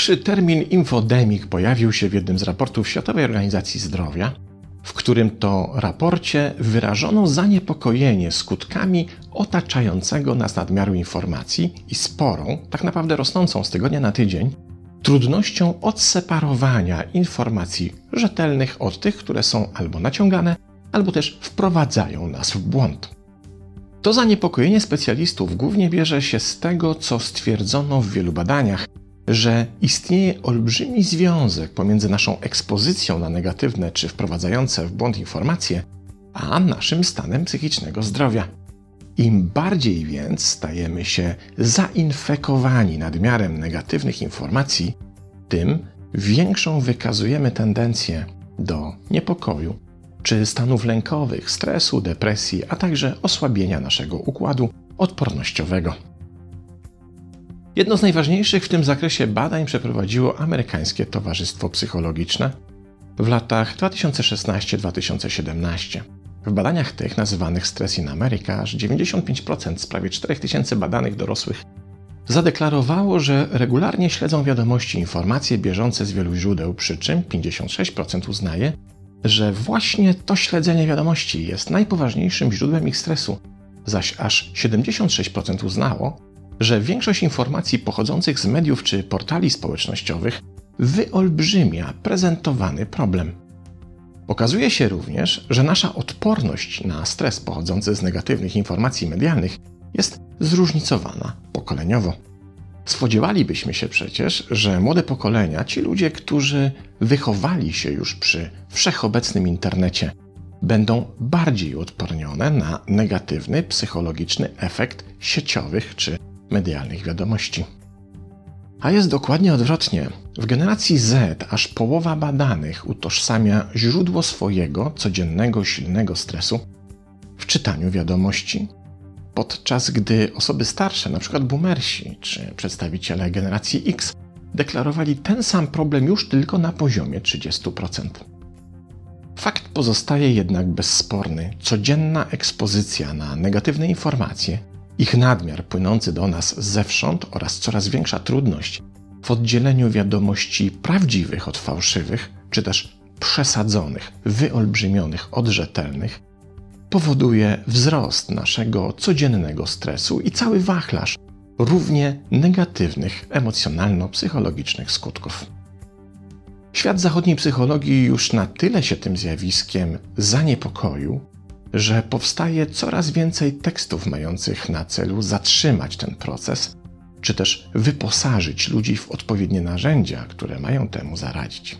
Pierwszy termin infodemik pojawił się w jednym z raportów Światowej Organizacji Zdrowia, w którym to raporcie wyrażono zaniepokojenie skutkami otaczającego nas nadmiaru informacji i sporą, tak naprawdę rosnącą z tygodnia na tydzień, trudnością odseparowania informacji rzetelnych od tych, które są albo naciągane, albo też wprowadzają nas w błąd. To zaniepokojenie specjalistów głównie bierze się z tego, co stwierdzono w wielu badaniach, że istnieje olbrzymi związek pomiędzy naszą ekspozycją na negatywne czy wprowadzające w błąd informacje, a naszym stanem psychicznego zdrowia. Im bardziej więc stajemy się zainfekowani nadmiarem negatywnych informacji, tym większą wykazujemy tendencję do niepokoju czy stanów lękowych, stresu, depresji, a także osłabienia naszego układu odpornościowego. Jedno z najważniejszych w tym zakresie badań przeprowadziło amerykańskie Towarzystwo Psychologiczne w latach 2016-2017. W badaniach tych, nazywanych Stress in America, aż 95% z prawie 4000 badanych dorosłych zadeklarowało, że regularnie śledzą wiadomości i informacje bieżące z wielu źródeł, przy czym 56% uznaje, że właśnie to śledzenie wiadomości jest najpoważniejszym źródłem ich stresu, zaś aż 76% uznało, że większość informacji pochodzących z mediów czy portali społecznościowych wyolbrzymia prezentowany problem. Okazuje się również, że nasza odporność na stres pochodzący z negatywnych informacji medialnych jest zróżnicowana pokoleniowo. Spodziewalibyśmy się przecież, że młode pokolenia, ci ludzie, którzy wychowali się już przy wszechobecnym internecie, będą bardziej odpornione na negatywny psychologiczny efekt sieciowych czy medialnych wiadomości. A jest dokładnie odwrotnie. W generacji Z aż połowa badanych utożsamia źródło swojego codziennego silnego stresu w czytaniu wiadomości, podczas gdy osoby starsze, np. boomersi czy przedstawiciele generacji X, deklarowali ten sam problem już tylko na poziomie 30%. Fakt pozostaje jednak bezsporny. Codzienna ekspozycja na negatywne informacje ich nadmiar płynący do nas zewsząd oraz coraz większa trudność w oddzieleniu wiadomości prawdziwych od fałszywych, czy też przesadzonych, wyolbrzymionych od rzetelnych, powoduje wzrost naszego codziennego stresu i cały wachlarz równie negatywnych emocjonalno-psychologicznych skutków. Świat zachodniej psychologii już na tyle się tym zjawiskiem zaniepokoił, że powstaje coraz więcej tekstów mających na celu zatrzymać ten proces, czy też wyposażyć ludzi w odpowiednie narzędzia, które mają temu zaradzić.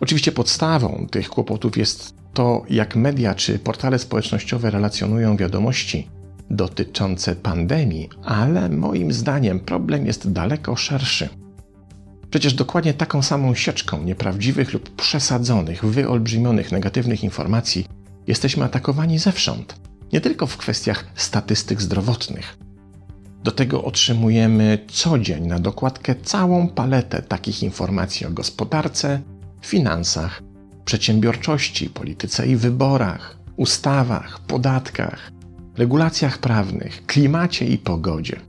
Oczywiście podstawą tych kłopotów jest to, jak media czy portale społecznościowe relacjonują wiadomości dotyczące pandemii, ale moim zdaniem problem jest daleko szerszy. Przecież dokładnie taką samą sieczką nieprawdziwych lub przesadzonych, wyolbrzymionych negatywnych informacji jesteśmy atakowani zewsząd, nie tylko w kwestiach statystyk zdrowotnych. Do tego otrzymujemy co dzień na dokładkę całą paletę takich informacji o gospodarce, finansach, przedsiębiorczości, polityce i wyborach, ustawach, podatkach, regulacjach prawnych, klimacie i pogodzie.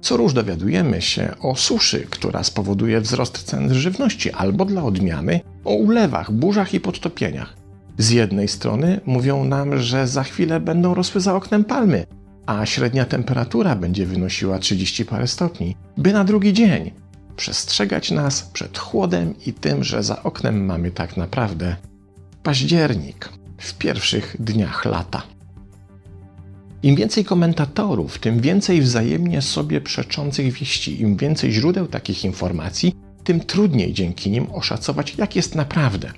Co róż dowiadujemy się o suszy, która spowoduje wzrost cen żywności, albo dla odmiany o ulewach, burzach i podtopieniach. Z jednej strony mówią nam, że za chwilę będą rosły za oknem palmy, a średnia temperatura będzie wynosiła 30 parę stopni, by na drugi dzień przestrzegać nas przed chłodem i tym, że za oknem mamy tak naprawdę październik w pierwszych dniach lata. Im więcej komentatorów, tym więcej wzajemnie sobie przeczących wieści, im więcej źródeł takich informacji, tym trudniej dzięki nim oszacować, jak jest naprawdę.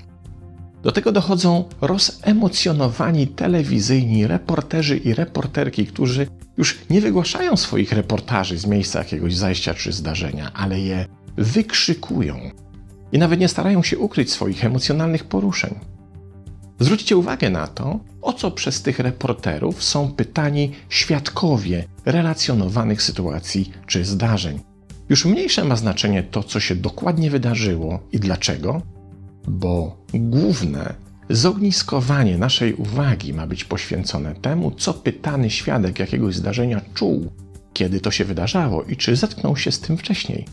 Do tego dochodzą rozemocjonowani telewizyjni reporterzy i reporterki, którzy już nie wygłaszają swoich reportaży z miejsca jakiegoś zajścia czy zdarzenia, ale je wykrzykują i nawet nie starają się ukryć swoich emocjonalnych poruszeń. Zwróćcie uwagę na to, o co przez tych reporterów są pytani świadkowie relacjonowanych sytuacji czy zdarzeń. Już mniejsze ma znaczenie to, co się dokładnie wydarzyło i dlaczego, bo główne zogniskowanie naszej uwagi ma być poświęcone temu, co pytany świadek jakiegoś zdarzenia czuł, kiedy to się wydarzało i czy zetknął się z tym wcześniej.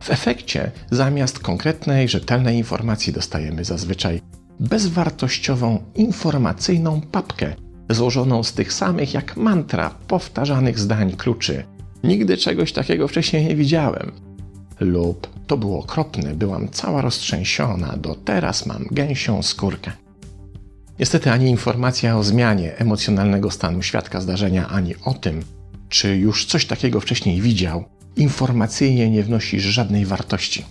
W efekcie, zamiast konkretnej, rzetelnej informacji, dostajemy zazwyczaj bezwartościową, informacyjną papkę złożoną z tych samych jak mantra powtarzanych zdań kluczy. Nigdy czegoś takiego wcześniej nie widziałem. Lub to było okropne, byłam cała roztrzęsiona, do teraz mam gęsią skórkę. Niestety ani informacja o zmianie emocjonalnego stanu świadka zdarzenia, ani o tym, czy już coś takiego wcześniej widział, informacyjnie nie wnosi żadnej wartości.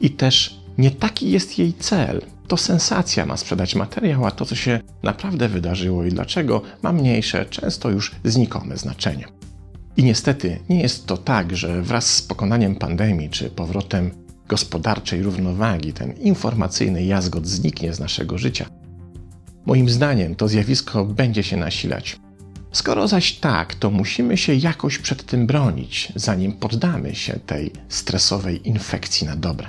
I też nie taki jest jej cel. To sensacja ma sprzedać materiał, a to, co się naprawdę wydarzyło i dlaczego, ma mniejsze, często już znikome znaczenie. I niestety nie jest to tak, że wraz z pokonaniem pandemii czy powrotem gospodarczej równowagi ten informacyjny jazgot zniknie z naszego życia. Moim zdaniem to zjawisko będzie się nasilać. Skoro zaś tak, to musimy się jakoś przed tym bronić, zanim poddamy się tej stresowej infekcji na dobre.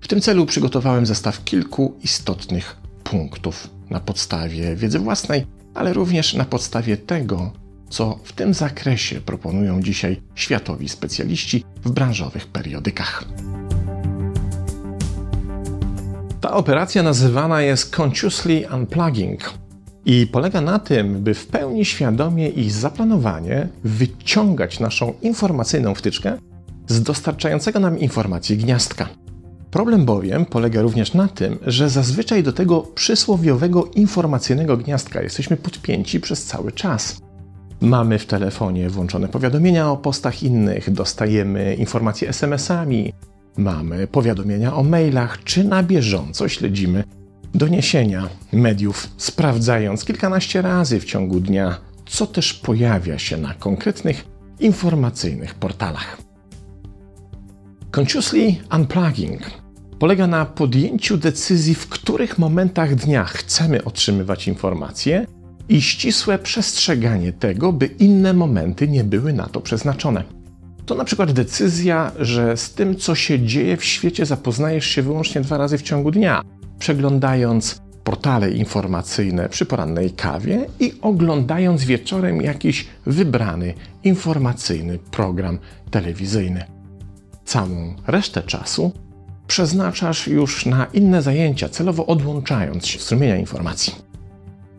W tym celu przygotowałem zestaw kilku istotnych punktów na podstawie wiedzy własnej, ale również na podstawie tego, co w tym zakresie proponują dzisiaj światowi specjaliści w branżowych periodykach. Ta operacja nazywana jest Consciously Unplugging i polega na tym, by w pełni świadomie i zaplanowanie wyciągać naszą informacyjną wtyczkę z dostarczającego nam informacji gniazdka. Problem bowiem polega również na tym, że zazwyczaj do tego przysłowiowego informacyjnego gniazdka jesteśmy podpięci przez cały czas. Mamy w telefonie włączone powiadomienia o postach innych, dostajemy informacje SMS-ami, mamy powiadomienia o mailach, czy na bieżąco śledzimy doniesienia mediów, sprawdzając kilkanaście razy w ciągu dnia, co też pojawia się na konkretnych informacyjnych portalach. Consciously Unplugging polega na podjęciu decyzji, w których momentach dnia chcemy otrzymywać informacje i ścisłe przestrzeganie tego, by inne momenty nie były na to przeznaczone. To na przykład decyzja, że z tym, co się dzieje w świecie, zapoznajesz się wyłącznie dwa razy w ciągu dnia, przeglądając portale informacyjne przy porannej kawie i oglądając wieczorem jakiś wybrany informacyjny program telewizyjny. Całą resztę czasu przeznaczasz już na inne zajęcia, celowo odłączając się strumienia informacji.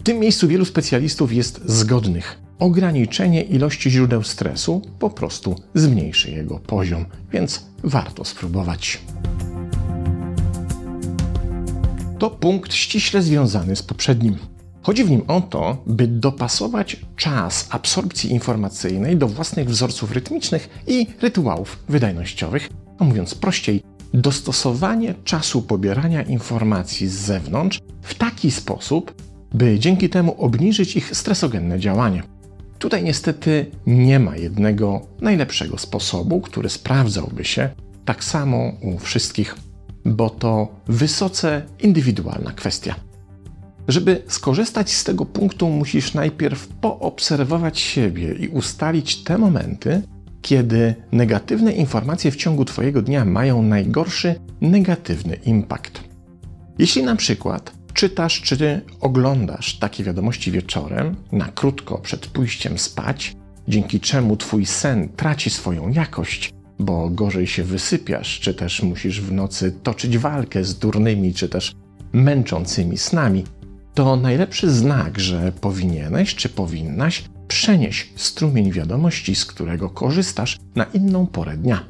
W tym miejscu wielu specjalistów jest zgodnych. Ograniczenie ilości źródeł stresu po prostu zmniejszy jego poziom, więc warto spróbować. To punkt ściśle związany z poprzednim. Chodzi w nim o to, by dopasować czas absorpcji informacyjnej do własnych wzorców rytmicznych i rytuałów wydajnościowych, a mówiąc prościej, dostosowanie czasu pobierania informacji z zewnątrz w taki sposób, by dzięki temu obniżyć ich stresogenne działanie. Tutaj niestety nie ma jednego najlepszego sposobu, który sprawdzałby się tak samo u wszystkich, bo to wysoce indywidualna kwestia. Żeby skorzystać z tego punktu, musisz najpierw poobserwować siebie i ustalić te momenty, kiedy negatywne informacje w ciągu Twojego dnia mają najgorszy negatywny impact. Jeśli na przykład czytasz czy oglądasz takie wiadomości wieczorem, na krótko przed pójściem spać, dzięki czemu Twój sen traci swoją jakość, bo gorzej się wysypiasz, czy też musisz w nocy toczyć walkę z durnymi, czy też męczącymi snami, to najlepszy znak, że powinieneś czy powinnaś przenieść strumień wiadomości, z którego korzystasz, na inną porę dnia.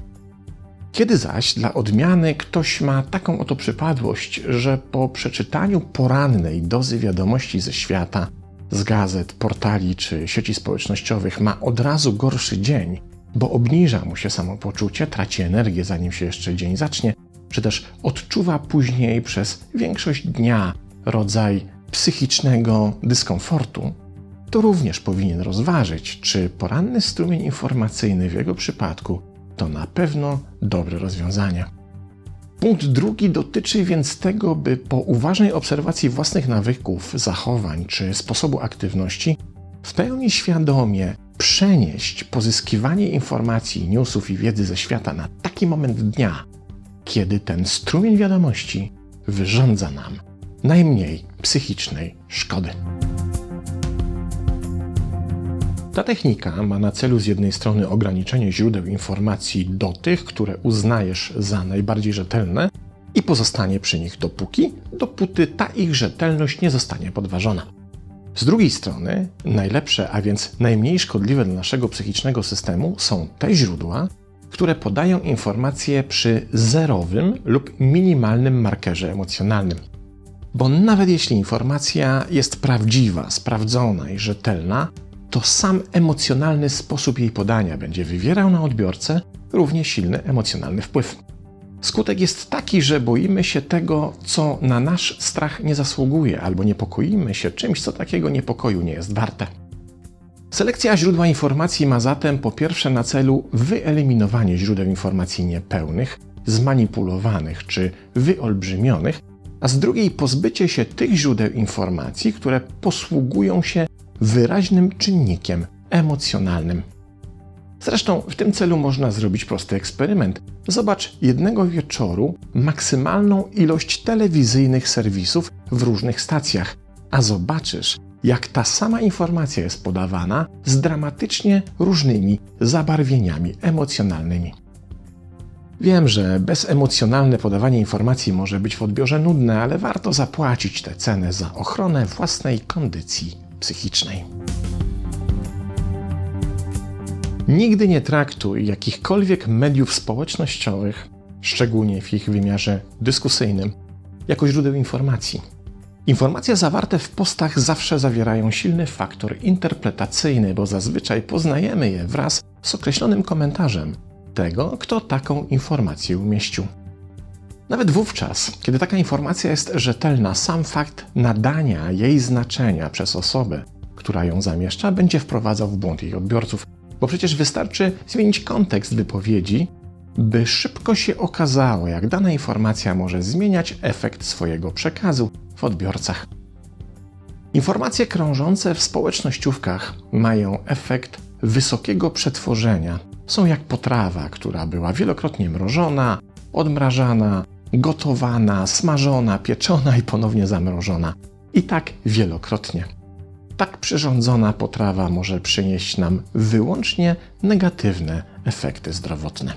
Kiedy zaś dla odmiany ktoś ma taką oto przypadłość, że po przeczytaniu porannej dozy wiadomości ze świata, z gazet, portali czy sieci społecznościowych ma od razu gorszy dzień, bo obniża mu się samopoczucie, traci energię zanim się jeszcze dzień zacznie, czy też odczuwa później przez większość dnia rodzaj psychicznego dyskomfortu, to również powinien rozważyć, czy poranny strumień informacyjny w jego przypadku to na pewno dobre rozwiązanie. Punkt drugi dotyczy więc tego, by po uważnej obserwacji własnych nawyków, zachowań czy sposobu aktywności w pełni świadomie przenieść pozyskiwanie informacji, newsów i wiedzy ze świata na taki moment dnia, kiedy ten strumień wiadomości wyrządza nam najmniej psychicznej szkody. Ta technika ma na celu z jednej strony ograniczenie źródeł informacji do tych, które uznajesz za najbardziej rzetelne i pozostanie przy nich dopóki, dopóty ta ich rzetelność nie zostanie podważona. Z drugiej strony, najlepsze, a więc najmniej szkodliwe dla naszego psychicznego systemu są te źródła, które podają informacje przy zerowym lub minimalnym markerze emocjonalnym. Bo nawet jeśli informacja jest prawdziwa, sprawdzona i rzetelna, to sam emocjonalny sposób jej podania będzie wywierał na odbiorcę równie silny emocjonalny wpływ. Skutek jest taki, że boimy się tego, co na nasz strach nie zasługuje, albo niepokoimy się czymś, co takiego niepokoju nie jest warte. Selekcja źródła informacji ma zatem po pierwsze na celu wyeliminowanie źródeł informacji niepełnych, zmanipulowanych czy wyolbrzymionych, a z drugiej pozbycie się tych źródeł informacji, które posługują się wyraźnym czynnikiem emocjonalnym. Zresztą w tym celu można zrobić prosty eksperyment. Zobacz jednego wieczoru maksymalną ilość telewizyjnych serwisów w różnych stacjach, a zobaczysz, jak ta sama informacja jest podawana z dramatycznie różnymi zabarwieniami emocjonalnymi. Wiem, że bezemocjonalne podawanie informacji może być w odbiorze nudne, ale warto zapłacić tę cenę za ochronę własnej kondycji psychicznej. Nigdy nie traktuj jakichkolwiek mediów społecznościowych, szczególnie w ich wymiarze dyskusyjnym, jako źródeł informacji. Informacje zawarte w postach zawsze zawierają silny faktor interpretacyjny, bo zazwyczaj poznajemy je wraz z określonym komentarzem tego, kto taką informację umieścił. Nawet wówczas, kiedy taka informacja jest rzetelna, sam fakt nadania jej znaczenia przez osobę, która ją zamieszcza, będzie wprowadzał w błąd jej odbiorców, bo przecież wystarczy zmienić kontekst wypowiedzi, by szybko się okazało, jak dana informacja może zmieniać efekt swojego przekazu w odbiorcach. Informacje krążące w społecznościówkach mają efekt wysokiego przetworzenia. Są jak potrawa, która była wielokrotnie mrożona, odmrażana, gotowana, smażona, pieczona i ponownie zamrożona. I tak wielokrotnie. Tak przyrządzona potrawa może przynieść nam wyłącznie negatywne efekty zdrowotne.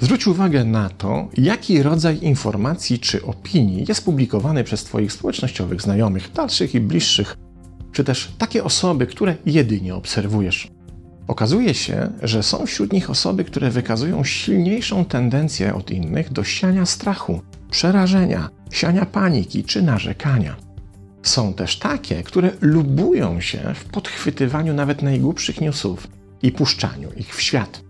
Zwróć uwagę na to, jaki rodzaj informacji czy opinii jest publikowany przez Twoich społecznościowych znajomych, dalszych i bliższych, czy też takie osoby, które jedynie obserwujesz. Okazuje się, że są wśród nich osoby, które wykazują silniejszą tendencję od innych do siania strachu, przerażenia, siania paniki czy narzekania. Są też takie, które lubują się w podchwytywaniu nawet najgłupszych newsów i puszczaniu ich w świat.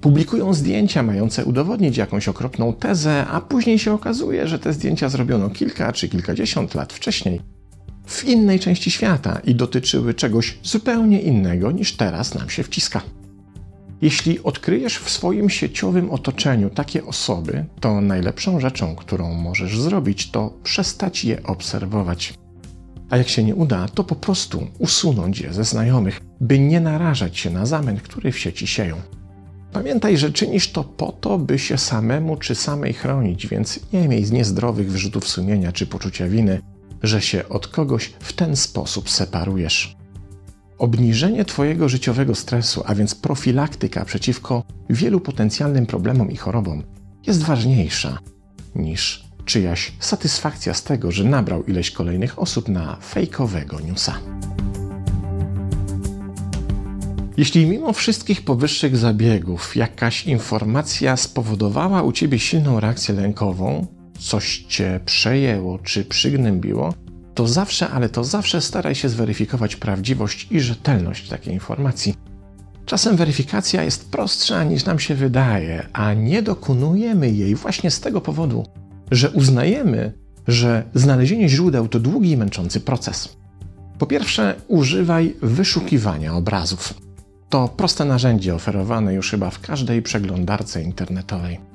Publikują zdjęcia mające udowodnić jakąś okropną tezę, a później się okazuje, że te zdjęcia zrobiono kilka czy kilkadziesiąt lat wcześniej w innej części świata i dotyczyły czegoś zupełnie innego niż teraz nam się wciska. Jeśli odkryjesz w swoim sieciowym otoczeniu takie osoby, to najlepszą rzeczą, którą możesz zrobić, to przestać je obserwować. A jak się nie uda, to po prostu usunąć je ze znajomych, by nie narażać się na zamęt, który w sieci sieją. Pamiętaj, że czynisz to po to, by się samemu czy samej chronić, więc nie miej z niezdrowych wyrzutów sumienia czy poczucia winy, że się od kogoś w ten sposób separujesz. Obniżenie Twojego życiowego stresu, a więc profilaktyka przeciwko wielu potencjalnym problemom i chorobom, jest ważniejsza niż czyjaś satysfakcja z tego, że nabrał ileś kolejnych osób na fejkowego newsa. Jeśli mimo wszystkich powyższych zabiegów jakaś informacja spowodowała u ciebie silną reakcję lękową, coś cię przejęło czy przygnębiło, to zawsze, ale to zawsze staraj się zweryfikować prawdziwość i rzetelność takiej informacji. Czasem weryfikacja jest prostsza niż nam się wydaje, a nie dokonujemy jej właśnie z tego powodu, że uznajemy, że znalezienie źródeł to długi i męczący proces. Po pierwsze, używaj wyszukiwania obrazów. To proste narzędzie oferowane już chyba w każdej przeglądarce internetowej.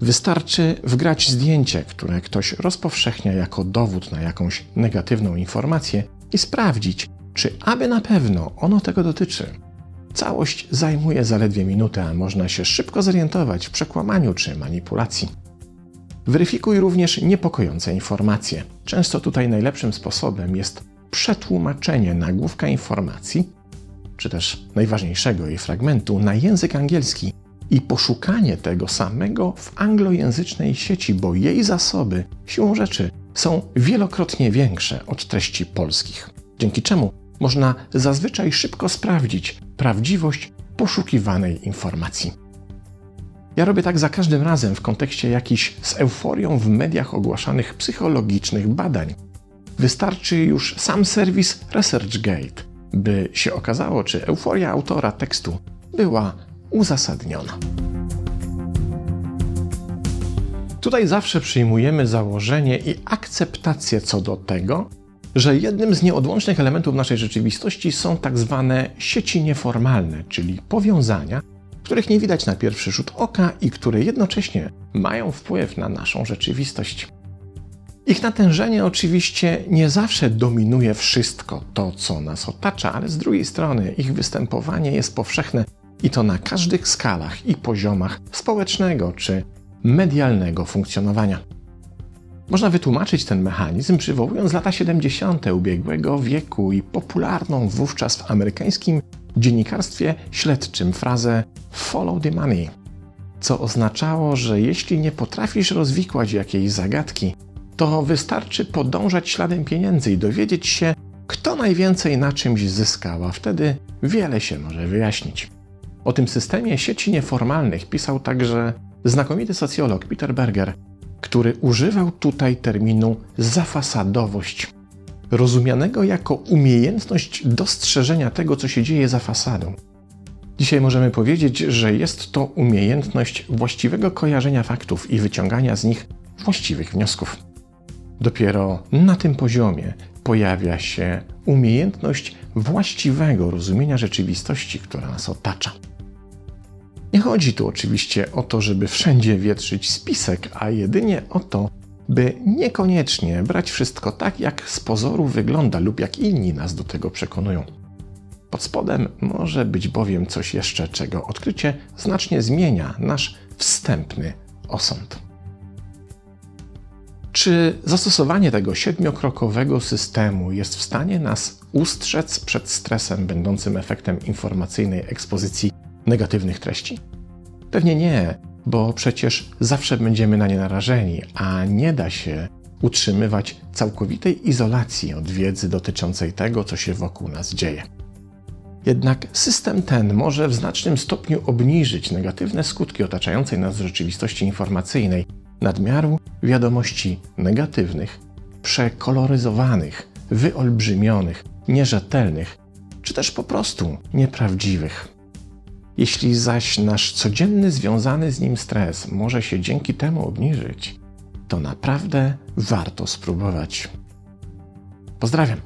Wystarczy wgrać zdjęcie, które ktoś rozpowszechnia jako dowód na jakąś negatywną informację i sprawdzić, czy aby na pewno ono tego dotyczy. Całość zajmuje zaledwie minutę, a można się szybko zorientować w przekłamaniu czy manipulacji. Weryfikuj również niepokojące informacje. Często tutaj najlepszym sposobem jest przetłumaczenie nagłówka informacji, czy też najważniejszego jej fragmentu, na język angielski i poszukanie tego samego w anglojęzycznej sieci, bo jej zasoby, siłą rzeczy, są wielokrotnie większe od treści polskich, dzięki czemu można zazwyczaj szybko sprawdzić prawdziwość poszukiwanej informacji. Ja robię tak za każdym razem w kontekście jakichś z euforią w mediach ogłaszanych psychologicznych badań. Wystarczy już sam serwis ResearchGate, by się okazało, czy euforia autora tekstu była uzasadniona. Tutaj zawsze przyjmujemy założenie i akceptację co do tego, że jednym z nieodłącznych elementów naszej rzeczywistości są tak zwane sieci nieformalne, czyli powiązania, których nie widać na pierwszy rzut oka i które jednocześnie mają wpływ na naszą rzeczywistość. Ich natężenie oczywiście nie zawsze dominuje wszystko to, co nas otacza, ale z drugiej strony ich występowanie jest powszechne i to na każdych skalach i poziomach społecznego czy medialnego funkcjonowania. Można wytłumaczyć ten mechanizm przywołując lata 70. ubiegłego wieku i popularną wówczas w amerykańskim dziennikarstwie śledczym frazę follow the money, co oznaczało, że jeśli nie potrafisz rozwikłać jakiejś zagadki, to wystarczy podążać śladem pieniędzy i dowiedzieć się, kto najwięcej na czymś zyskał, a wtedy wiele się może wyjaśnić. O tym systemie sieci nieformalnych pisał także znakomity socjolog Peter Berger, który używał tutaj terminu zafasadowość, rozumianego jako umiejętność dostrzeżenia tego, co się dzieje za fasadą. Dzisiaj możemy powiedzieć, że jest to umiejętność właściwego kojarzenia faktów i wyciągania z nich właściwych wniosków. Dopiero na tym poziomie pojawia się umiejętność właściwego rozumienia rzeczywistości, która nas otacza. Nie chodzi tu oczywiście o to, żeby wszędzie wietrzyć spisek, a jedynie o to, by niekoniecznie brać wszystko tak, jak z pozoru wygląda lub jak inni nas do tego przekonują. Pod spodem może być bowiem coś jeszcze, czego odkrycie znacznie zmienia nasz wstępny osąd. Czy zastosowanie tego siedmiokrokowego systemu jest w stanie nas ustrzec przed stresem będącym efektem informacyjnej ekspozycji negatywnych treści? Pewnie nie, bo przecież zawsze będziemy na nie narażeni, a nie da się utrzymywać całkowitej izolacji od wiedzy dotyczącej tego, co się wokół nas dzieje. Jednak system ten może w znacznym stopniu obniżyć negatywne skutki otaczającej nas rzeczywistości informacyjnej, nadmiaru wiadomości negatywnych, przekoloryzowanych, wyolbrzymionych, nierzetelnych, czy też po prostu nieprawdziwych. Jeśli zaś nasz codzienny związany z nim stres może się dzięki temu obniżyć, to naprawdę warto spróbować. Pozdrawiam.